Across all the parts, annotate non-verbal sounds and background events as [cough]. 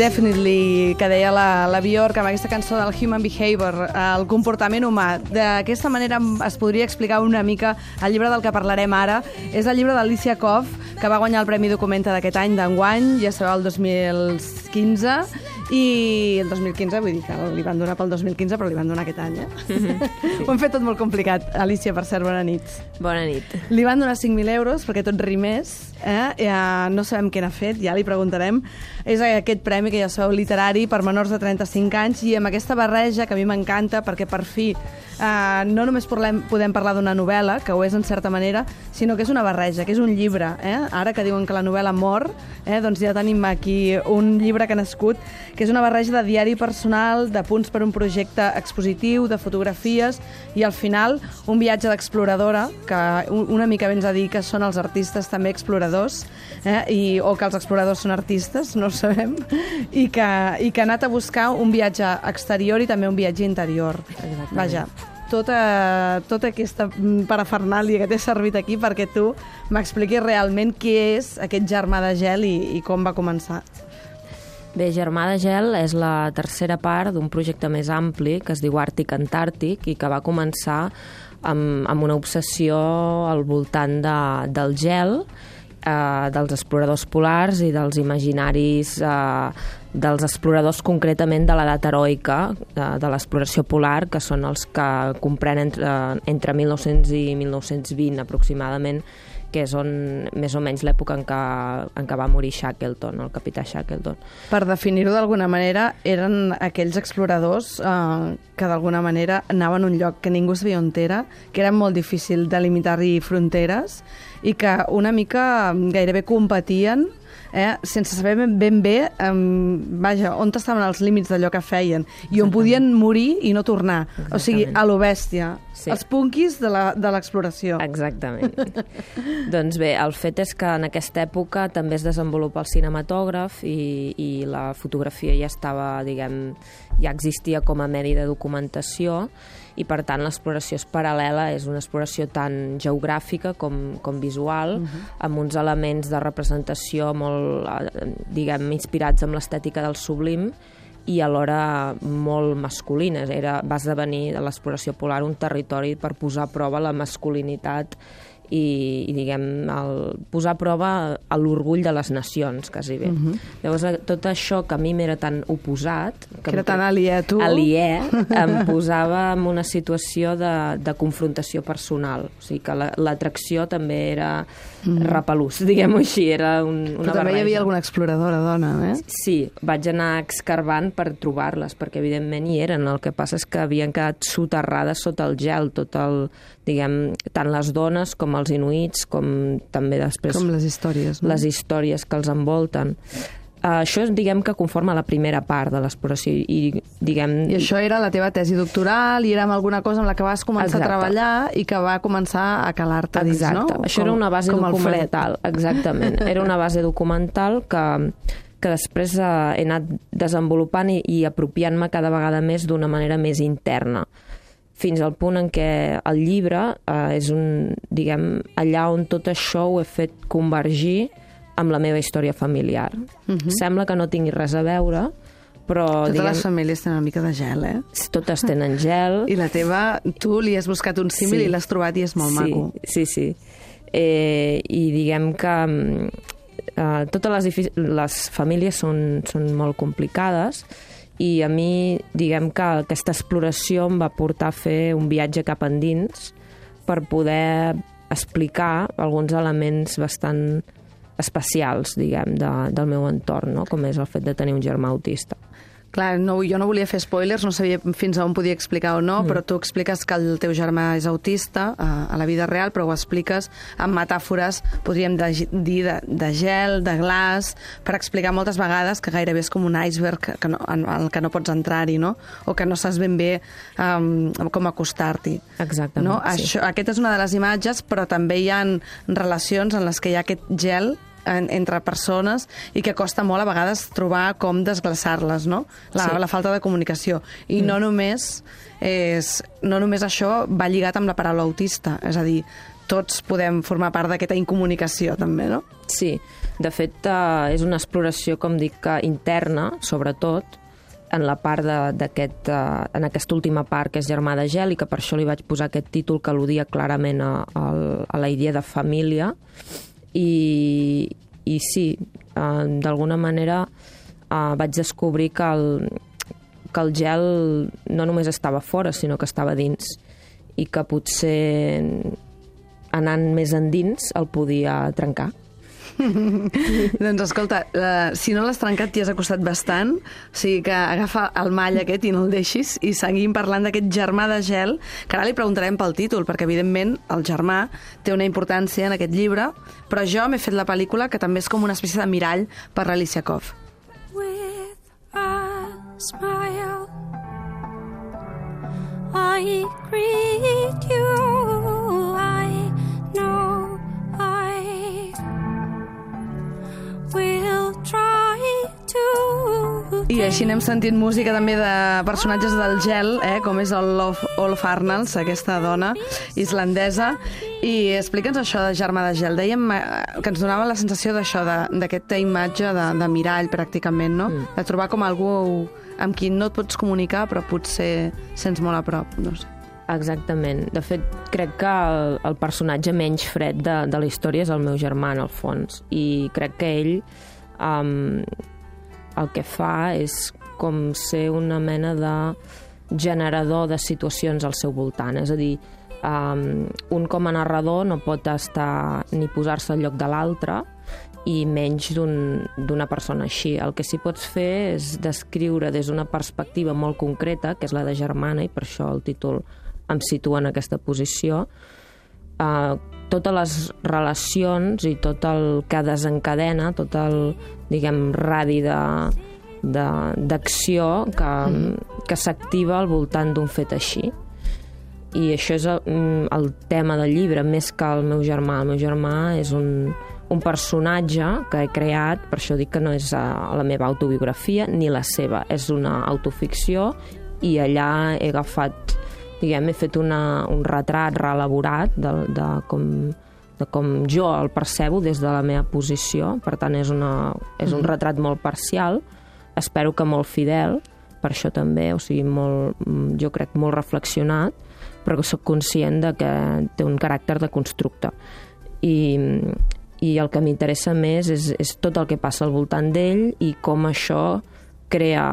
Definitely, que deia la, la Bjork amb aquesta cançó del Human Behavior, el comportament humà. D'aquesta manera es podria explicar una mica el llibre del que parlarem ara. És el llibre d'Alicia Koff, que va guanyar el Premi Documenta d'aquest any d'enguany, ja sabeu, el 2015, i el 2015, vull dir que li van donar pel 2015, però li van donar aquest any, eh? Mm -hmm. Sí. Ho hem fet tot molt complicat. Alicia, per cert, bona nit. Bona nit. Li van donar 5.000 euros perquè tot rimés, eh? Ja no sabem què n'ha fet, ja li preguntarem. És aquest premi que ja sabeu literari per menors de 35 anys i amb aquesta barreja que a mi m'encanta perquè per fi eh, no només podem, podem parlar d'una novel·la, que ho és en certa manera, sinó que és una barreja, que és un llibre. Eh? Ara que diuen que la novel·la mor, eh? doncs ja tenim aquí un llibre que ha nascut que és una barreja de diari personal, de punts per un projecte expositiu, de fotografies i al final un viatge d'exploradora, que una mica vens a dir que són els artistes també exploradors, eh? I, o que els exploradors són artistes, no ho sabem, i que, i que ha anat a buscar un viatge exterior i també un viatge interior. Exactament. Vaja, tota, tota aquesta parafernàlia que t'he servit aquí perquè tu m'expliquis realment qui és aquest germà de gel i, i com va començar. Bé, Germà de Gel és la tercera part d'un projecte més ampli que es diu Àrtic Antàrtic i que va començar amb, amb una obsessió al voltant de, del gel, eh, dels exploradors polars i dels imaginaris eh, dels exploradors concretament de l'edat heroica de, de l'exploració polar, que són els que comprenen entre, entre 1900 i 1920 aproximadament, que és on, més o menys l'època en, què, en què va morir Shackleton, el capità Shackleton. Per definir-ho d'alguna manera, eren aquells exploradors eh, que d'alguna manera anaven a un lloc que ningú sabia on era, que era molt difícil delimitar-hi fronteres i que una mica gairebé competien eh, sense saber ben bé um, vaja, on estaven els límits d'allò que feien i on podien morir i no tornar. Exactament. O sigui, a lo bèstia. Sí. Els punquis de l'exploració. Exactament. [laughs] doncs bé, el fet és que en aquesta època també es desenvolupa el cinematògraf i, i la fotografia ja estava, diguem, ja existia com a medi de documentació i per tant l'exploració és paral·lela, és una exploració tan geogràfica com, com visual, uh -huh. amb uns elements de representació molt, eh, diguem, inspirats amb l'estètica del sublim i alhora molt masculines. Era, va esdevenir l'exploració polar un territori per posar a prova la masculinitat i, i diguem, el, posar a prova l'orgull de les nacions, quasi bé. Uh mhm. -huh. Llavors, eh, tot això que a mi m'era tan oposat... Que, que era tan aliè a tu. Aliè, [laughs] em posava en una situació de, de confrontació personal. O sigui que l'atracció la, també era mm. repelús, [laughs] diguem-ho així, era un, una Però també barreja. hi havia alguna exploradora dona, eh? Sí, vaig anar excavant per trobar-les, perquè evidentment hi eren. El que passa és que havien quedat soterrades sota el gel, tot el, diguem, tant les dones com els inuits, com també després... Com les històries, no? Les històries que els envolten. Uh, això diguem, que conforma la primera part de l'exploració i, diguem... I això era la teva tesi doctoral i era amb alguna cosa amb la que vas començar Exacte. a treballar i que va començar a calar-te dins, no? Exacte. Això com, era una base documental. Exactament. [laughs] Era una base documental que que després eh, he anat desenvolupant i, i apropiant-me cada vegada més d'una manera més interna fins al punt en què el llibre eh, és un, diguem, allà on tot això ho he fet convergir amb la meva història familiar. Uh -huh. Sembla que no tingui res a veure, però... Totes diguem, les famílies tenen una mica de gel, eh? Totes tenen gel. I la teva, tu li has buscat un símil sí. i l'has trobat i és molt sí, maco. Sí, sí. Eh, I diguem que eh, totes les, les famílies són, són molt complicades, i a mi, diguem que aquesta exploració em va portar a fer un viatge cap endins per poder explicar alguns elements bastant especials, diguem, de, del meu entorn, no? com és el fet de tenir un germà autista. Clar, no, jo no volia fer spoilers, no sabia fins a on podia explicar o no, mm. però tu expliques que el teu germà és autista a, a la vida real, però ho expliques amb metàfores, podríem de, dir, de, de gel, de glaç, per explicar moltes vegades que gairebé és com un iceberg que no, en el que no pots entrar-hi, no? o que no saps ben bé um, com acostar-t'hi. Exactament, no? sí. Això, aquesta és una de les imatges, però també hi ha relacions en les que hi ha aquest gel en, entre persones i que costa molt a vegades trobar com desglaçar-les, no? La, sí. la falta de comunicació. I mm. no només és, no només això va lligat amb la paraula autista, és a dir, tots podem formar part d'aquesta incomunicació, també, no? Sí, de fet eh, és una exploració, com dic, que interna, sobretot, en la part d'aquest, uh, en aquesta última part, que és Germà de Gel, i que per això li vaig posar aquest títol que al·ludia clarament a, a, a la idea de família. I, i sí, uh, d'alguna manera uh, vaig descobrir que el, que el gel no només estava fora, sinó que estava dins i que potser anant més endins el podia trencar. [laughs] doncs escolta, uh, si no l'has trencat t'hi has acostat bastant, o sigui que agafa el mall aquest i no el deixis i seguim parlant d'aquest germà de gel, que ara li preguntarem pel títol, perquè evidentment el germà té una importància en aquest llibre, però jo m'he fet la pel·lícula que també és com una espècie de mirall per l'Alicia Koff. With a smile I greet you i així anem sentint música també de personatges del gel, eh, com és el Love Olaf Arnalds, aquesta dona islandesa. I explica'ns això de Germà de Gel. Dèiem eh, que ens donava la sensació d'això, d'aquesta imatge de, de mirall, pràcticament, no? Mm. De trobar com algú amb qui no et pots comunicar, però potser sents molt a prop, no sé. Exactament. De fet, crec que el, el personatge menys fred de, de la història és el meu germà, en el fons. I crec que ell um, el que fa és com ser una mena de generador de situacions al seu voltant. És a dir, um, un com a narrador no pot estar ni posar-se al lloc de l'altre i menys d'una un, persona així. El que sí pots fer és descriure des d'una perspectiva molt concreta, que és la de germana, i per això el títol em situa en aquesta posició, eh, totes les relacions i tot el que desencadena, tot el, diguem, radi d'acció que, mm. que s'activa al voltant d'un fet així. I això és el, el tema del llibre, més que el meu germà. El meu germà és un, un personatge que he creat, per això dic que no és uh, la meva autobiografia ni la seva, és una autoficció i allà he agafat diguem, he fet una, un retrat reelaborat de, de, com, de com jo el percebo des de la meva posició, per tant és, una, és un mm-hmm. retrat molt parcial, espero que molt fidel, per això també, o sigui, molt, jo crec molt reflexionat, però que sóc conscient de que té un caràcter de constructe. I, i el que m'interessa més és, és tot el que passa al voltant d'ell i com això crea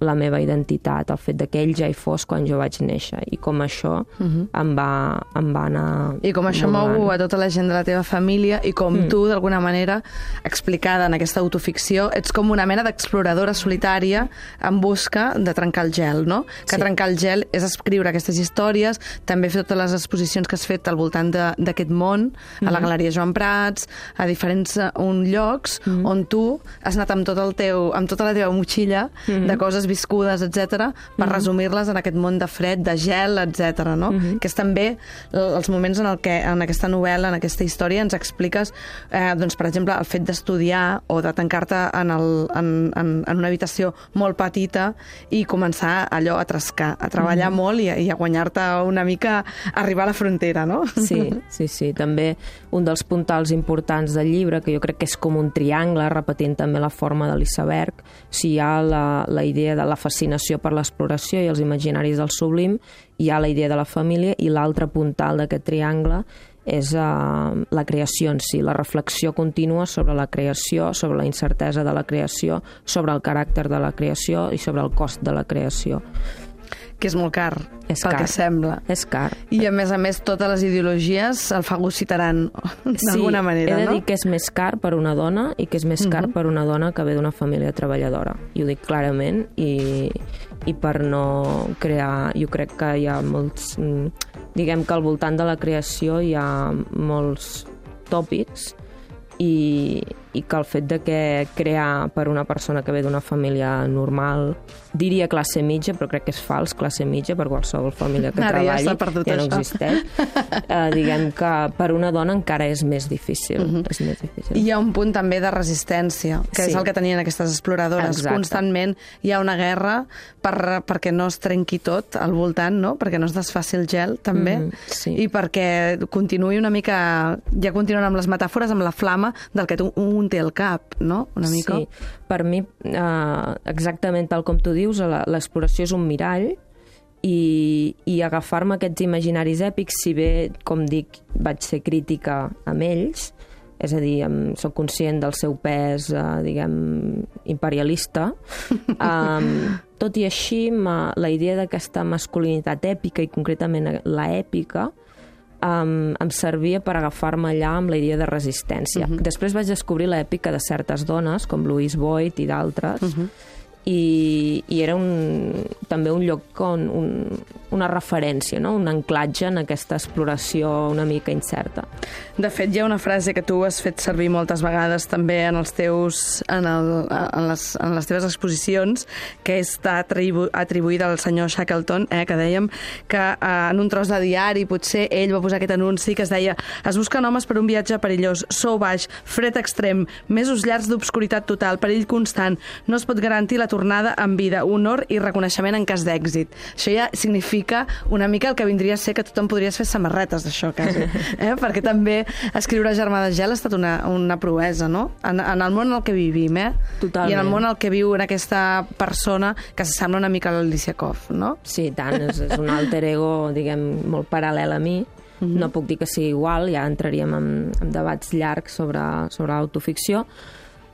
la meva identitat, el fet de que ell ja hi fos quan jo vaig néixer i com això uh mhm. -huh. em, va, em va anar... I com això mou a tota la gent de la teva família i com mm. tu, d'alguna manera, explicada en aquesta autoficció, ets com una mena d'exploradora solitària en busca de trencar el gel, no? Que sí. trencar el gel és escriure aquestes històries, també fer totes les exposicions que has fet al voltant d'aquest món, mm -hmm. a la mhm. Galeria Joan Prats, a diferents uh, un llocs mm -hmm. on tu has anat amb, tot el teu, amb tota la teva motxilla mm -hmm. de coses viscudes, etc per mm -hmm. resumir-les en aquest món de fred, de gel, etc. no? Mm -hmm. Que és també els moments en el que en aquesta novel·la, en aquesta història, ens expliques, eh, doncs, per exemple, el fet d'estudiar o de tancar-te en, el, en, en, en una habitació molt petita i començar allò a trascar, a treballar mm -hmm. molt i, i a guanyar-te una mica arribar a la frontera, no? Sí, sí, sí. També un dels puntals importants del llibre, que jo crec que és com un triangle, repetint també la forma de l'iceberg, si hi ha la, la idea de la fascinació per l'exploració i els imaginaris del sublim, hi ha la idea de la família i l'altre puntal d'aquest triangle és uh, la creació en si, la reflexió contínua sobre la creació, sobre la incertesa de la creació, sobre el caràcter de la creació i sobre el cost de la creació que és molt car, és pel car. que sembla. És car. I a més a més totes les ideologies el fagocitaran [laughs] d'alguna sí, manera, he de no? dir que és més car per una dona i que és més car uh mhm. -huh. per una dona que ve d'una família treballadora. I ho dic clarament i, i per no crear... Jo crec que hi ha molts... Mm, diguem que al voltant de la creació hi ha molts tòpics i, i que el fet de que crear per una persona que ve d'una família normal, diria classe mitja, però crec que és fals classe mitja per qualsevol família que Ara ja treballi, perdut ja no això. existeix. eh, diguem que per una dona encara és més difícil. Mhm. és més difícil. I hi ha un punt també de resistència, que Sí. és el que tenien aquestes exploradores. Exacte. Constantment hi ha una guerra per, perquè no es trenqui tot al voltant, no? perquè no es desfaci el gel, també, Mhm, sí. i perquè continuï una mica... Ja continuen amb les metàfores, amb la flama del que tu- un té al cap, no? Una mica. Sí, per mi, eh, exactament tal com tu dius, l'exploració és un mirall i, i agafar-me aquests imaginaris èpics, si bé, com dic, vaig ser crítica amb ells, és a dir, em, soc conscient del seu pes, eh, diguem, imperialista, [laughs] um, tot i així, ma, la idea d'aquesta masculinitat èpica, i concretament la èpica, um, em servia per agafar-me allà amb la idea de resistència. Uh -huh. Després vaig descobrir l'èpica de certes dones, com Louise Boyd i d'altres, uh -huh. I, i era un, també un lloc on un, una referència, no? un anclatge en aquesta exploració una mica incerta. De fet, hi ha una frase que tu has fet servir moltes vegades també en els teus en, el, en, les, en les teves exposicions, que està atribu, atribuïda al senyor Shackleton, eh, que dèiem que eh, en un tros de diari potser ell va posar aquest anunci que es deia es busquen homes per un viatge perillós, sou baix, fred extrem, mesos llargs d'obscuritat total, perill constant, no es pot garantir la tornada en vida, honor i reconeixement en cas d'èxit. Això ja significa una mica el que vindria a ser que tothom podries fer samarretes d'això, quasi. [laughs] Eh? Perquè també escriure Germà de Gel ha estat una, una proesa, no? En, en el món en el que vivim, eh? Totalment. I en el món en el que viu en aquesta persona que s'assembla una mica a l'Alicia Koff, no? Sí, tant, és, és un alter ego, diguem, molt paral·lel a mi. Mm -hmm. No puc dir que sigui igual, ja entraríem en, en debats llargs sobre, sobre l'autoficció,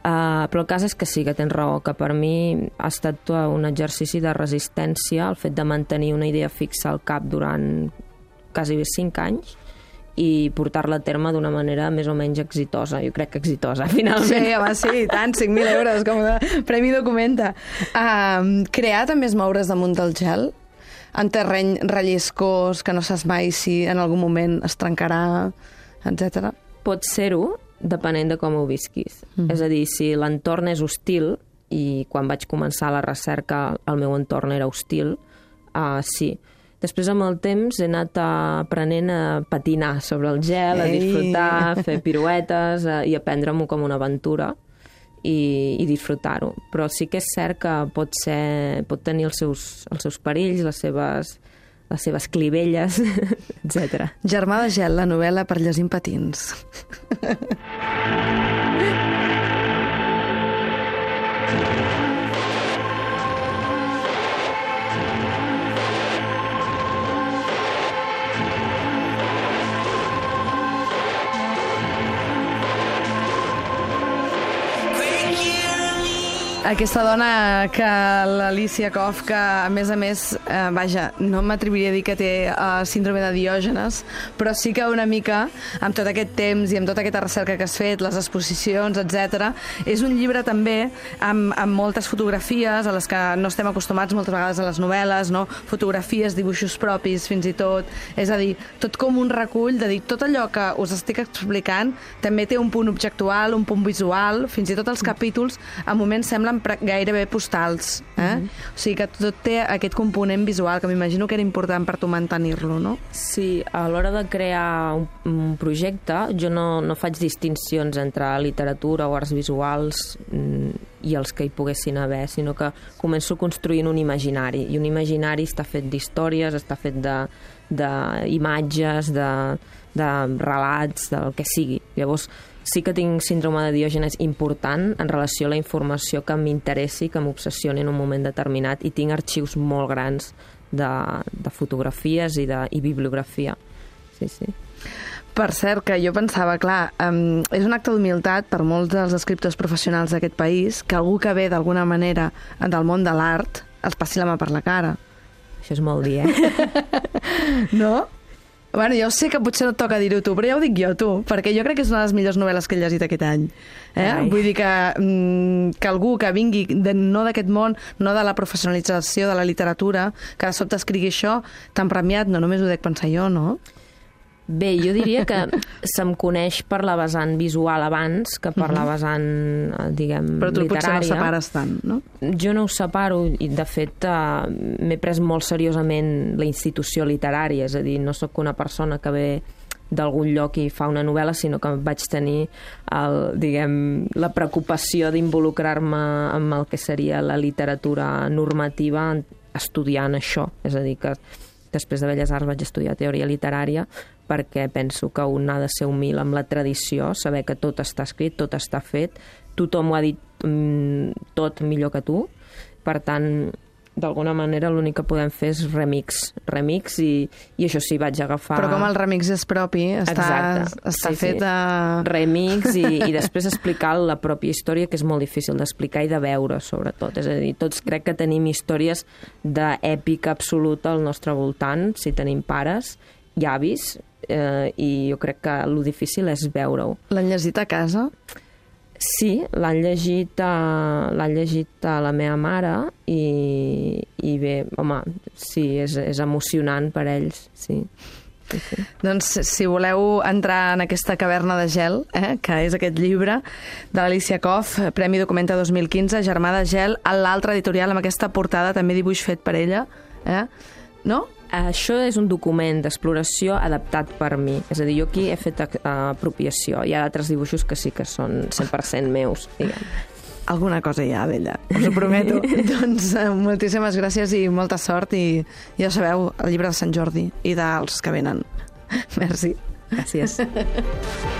Uh, però el cas és que sí, que tens raó, que per mi ha estat un exercici de resistència el fet de mantenir una idea fixa al cap durant quasi 5 anys i portar-la a terme d'una manera més o menys exitosa. Jo crec que exitosa, [laughs] finalment. Sí, home, sí, i tant, 5.000 euros com a Premi Documenta. Uh, crear també és moure's damunt del gel? En terreny relliscós, que no saps mai si en algun moment es trencarà, etc. Pot ser-ho, depenent de com ho visquis. Mm. És a dir, si l'entorn és hostil, i quan vaig començar la recerca el meu entorn era hostil, uh, sí. Després, amb el temps, he anat aprenent a patinar sobre el gel, a Ei! disfrutar, a fer piruetes uh, i a prendre-m'ho com una aventura i, i disfrutar-ho. Però sí que és cert que pot, ser, pot tenir els seus, els seus perills, les seves, les seves clivelles, [laughs] etc. Germà de gel, la novel·la per llegir patins. [laughs] Aquesta dona que l'Alicia Koff, que a més a més, eh, vaja, no m'atreviria a dir que té eh, síndrome de Diògenes, però sí que una mica, amb tot aquest temps i amb tota aquesta recerca que has fet, les exposicions, etc, és un llibre també amb, amb moltes fotografies a les que no estem acostumats moltes vegades a les novel·les, no? fotografies, dibuixos propis, fins i tot. És a dir, tot com un recull de dir tot allò que us estic explicant també té un punt objectual, un punt visual, fins i tot els capítols a moments semblen pra- gairebé postals. Eh? O sigui que tot té aquest component visual que m'imagino que era important per tu mantenir-lo, no? Sí, a l'hora de crear un, un projecte jo no, no faig distincions entre literatura o arts visuals mm, i els que hi poguessin haver, sinó que començo construint un imaginari, i un imaginari està fet d'històries, està fet de d'imatges, de, de relats, del que sigui. Llavors, sí que tinc síndrome de Diògenes important en relació a la informació que m'interessi, que m'obsessioni en un moment determinat, i tinc arxius molt grans de, de fotografies i, de, i bibliografia. Sí, sí. Per cert, que jo pensava, clar, um, és un acte d'humilitat per molts dels escriptors professionals d'aquest país que algú que ve d'alguna manera del món de l'art els passi la mà per la cara. Això és molt dir, eh? [laughs] No? Bueno, jo sé que potser no et toca dir-ho tu, però ja ho dic jo, tu, perquè jo crec que és una de les millors novel·les que he llegit aquest any. Eh? Ai. Vull dir que, mm, que algú que vingui de, no d'aquest món, no de la professionalització de la literatura, que de sobte escrigui això tan premiat, no només ho dec pensar jo, no? Bé, jo diria que se'm coneix per la vessant visual abans que per la vessant, eh, diguem, Però tu potser no literària. separes tant, no? Jo no ho separo i, de fet, eh, m'he pres molt seriosament la institució literària, és a dir, no sóc una persona que ve d'algun lloc i fa una novel·la, sinó que vaig tenir el, diguem, la preocupació d'involucrar-me amb el que seria la literatura normativa estudiant això. És a dir, que després de Belles Arts vaig estudiar teoria literària perquè penso que un ha de ser humil amb la tradició, saber que tot està escrit, tot està fet, tothom ho ha dit mm, tot millor que tu, per tant, d'alguna manera l'únic que podem fer és remix, remix i, i això sí, vaig agafar... Però com el remix és propi, està, Exacte. està Sí, sí. fet a... remix i, [laughs] i després explicar la pròpia història, que és molt difícil d'explicar i de veure, sobretot. És a dir, tots crec que tenim històries d'èpica absoluta al nostre voltant, si tenim pares i avis, eh, i jo crec que el difícil és veure-ho. L'han llegit a casa? Sí, l'han llegit, a, l'han llegit a la meva mare i, i bé, home, sí, és, és emocionant per ells, sí. sí, sí. Doncs si voleu entrar en aquesta caverna de gel, eh, que és aquest llibre de l'Alicia Koff, Premi Documenta 2015, Germà de gel, a l'altre editorial amb aquesta portada, també dibuix fet per ella, eh? no? Això és un document d'exploració adaptat per mi. És a dir, jo aquí he fet eh, apropiació. Hi ha altres dibuixos que sí que són 100% meus, diguem. Alguna cosa hi ha d'ella, us ho prometo. [laughs] doncs eh, moltíssimes gràcies i molta sort i ja sabeu, el llibre de Sant Jordi i dels que venen. Merci. Gràcies. [laughs]